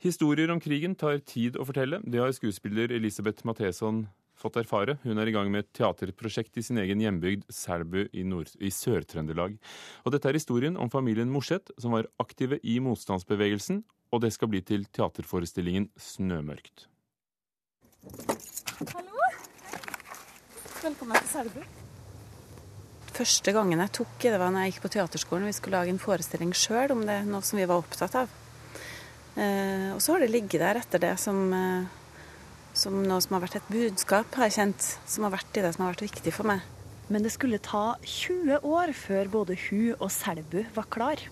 Historier om krigen tar tid å fortelle. Det har skuespiller Elisabeth Matheson fått erfare. Hun er i gang med et teaterprosjekt i sin egen hjembygd Selbu i, i Sør-Trøndelag. Og dette er historien om familien Morseth, som var aktive i motstandsbevegelsen, og det skal bli til teaterforestillingen Snømørkt. Hallo! Velkommen til Selbu. Første gangen jeg tok i det, var når jeg gikk på teaterskolen. Vi skulle lage en forestilling sjøl om det, noe som vi var opptatt av. Eh, og så har det ligget der etter det som eh, som noe som har vært et budskap, har jeg kjent, som har vært i det som har vært viktig for meg. Men det skulle ta 20 år før både hun og Selbu var klar.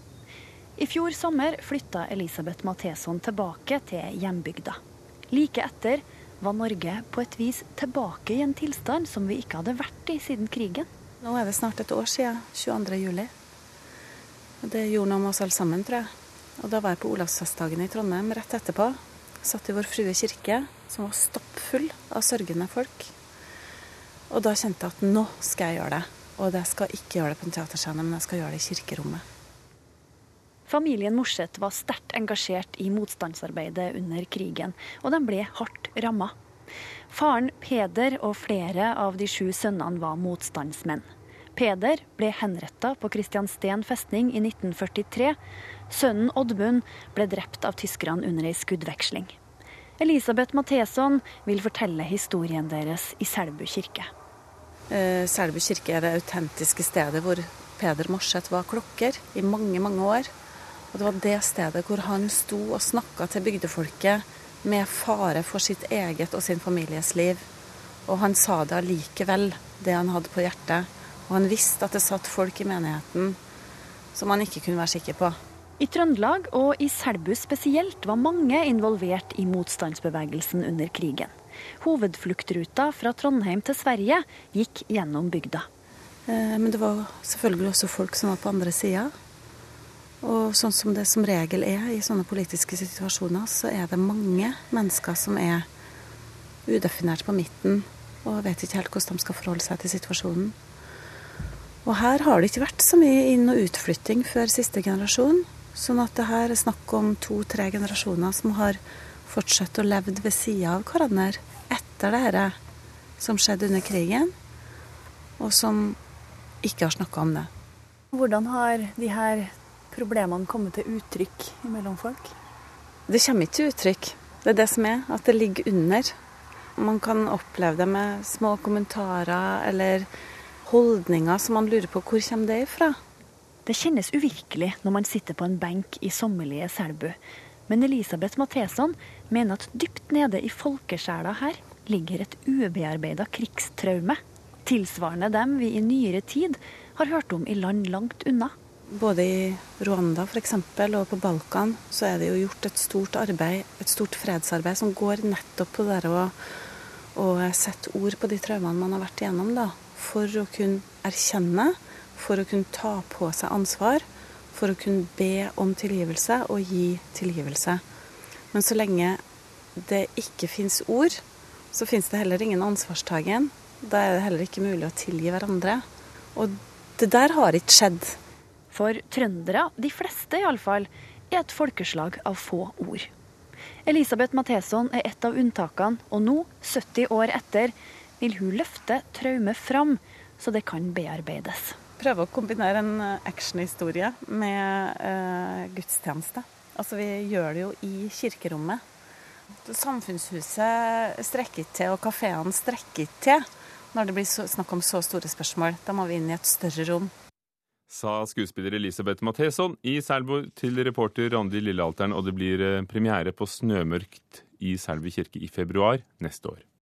I fjor sommer flytta Elisabeth Matheson tilbake til hjembygda. Like etter var Norge på et vis tilbake i en tilstand som vi ikke hadde vært i siden krigen. Nå er det snart et år siden 22. juli. Det gjorde noe med oss alle sammen, tror jeg. Og da var jeg på Olavsfestdagen i Trondheim rett etterpå. Satt i Vår Frue kirke som var stappfull av sørgende folk. Og da kjente jeg at nå skal jeg gjøre det. Og jeg skal ikke gjøre det på en teaterscene, men jeg skal gjøre det i kirkerommet. Familien Morseth var sterkt engasjert i motstandsarbeidet under krigen, og de ble hardt ramma. Faren Peder og flere av de sju sønnene var motstandsmenn. Peder ble henretta på Kristiansten festning i 1943. Sønnen Oddmund ble drept av tyskerne under ei skuddveksling. Elisabeth Matheson vil fortelle historien deres i Selbu kirke. Eh, Selbu kirke er det autentiske stedet hvor Peder Morseth var klokker i mange, mange år. Og det var det stedet hvor han sto og snakka til bygdefolket med fare for sitt eget og sin families liv. Og han sa det allikevel, det han hadde på hjertet. Og han visste at det satt folk i menigheten som han ikke kunne være sikker på. I Trøndelag og i Selbu spesielt var mange involvert i motstandsbevegelsen under krigen. Hovedfluktruta fra Trondheim til Sverige gikk gjennom bygda. Eh, men det var selvfølgelig også folk som var på andre sida. Og sånn som det som regel er i sånne politiske situasjoner, så er det mange mennesker som er udefinert på midten og vet ikke helt hvordan de skal forholde seg til situasjonen. Og her har det ikke vært så mye inn- og utflytting før siste generasjon. Sånn at det her er snakk om to-tre generasjoner som har fortsatt å levd ved sida av hverandre etter det her som skjedde under krigen, og som ikke har snakka om det. Hvordan har de her problemene kommet til uttrykk mellom folk? Det kommer ikke til uttrykk. Det er det som er, at det ligger under. Man kan oppleve det med små kommentarer eller holdninger som man lurer på hvor kommer det ifra. Det kjennes uvirkelig når man sitter på en benk i sommerlige Selbu. Men Elisabeth Matheson mener at dypt nede i folkesjela her ligger et ubearbeida krigstraume. Tilsvarende dem vi i nyere tid har hørt om i land langt unna. Både i Rwanda f.eks. og på Balkan så er det jo gjort et stort arbeid, et stort fredsarbeid som går nettopp på det å, å sette ord på de traumene man har vært igjennom, da, for å kunne erkjenne for å kunne ta på seg ansvar, for å kunne be om tilgivelse og gi tilgivelse. Men så lenge det ikke fins ord, så fins det heller ingen ansvarstagen. Da er det heller ikke mulig å tilgi hverandre. Og det der har ikke skjedd. For trøndere, de fleste iallfall, er et folkeslag av få ord. Elisabeth Matheson er et av unntakene, og nå, 70 år etter, vil hun løfte traume fram, så det kan bearbeides prøve å kombinere en eh, actionhistorie med uh, gudstjeneste. Altså, vi gjør det jo i kirkerommet. Samfunnshuset strekker ikke til, og kafeene strekker ikke til når det blir snakk om så store spørsmål. Da må vi inn i et større rom. Sa skuespiller Elisabeth Matheson i Selbu til reporter Randi Lillealteren, og det blir eh, premiere på Snømørkt i Selbu kirke i februar neste år.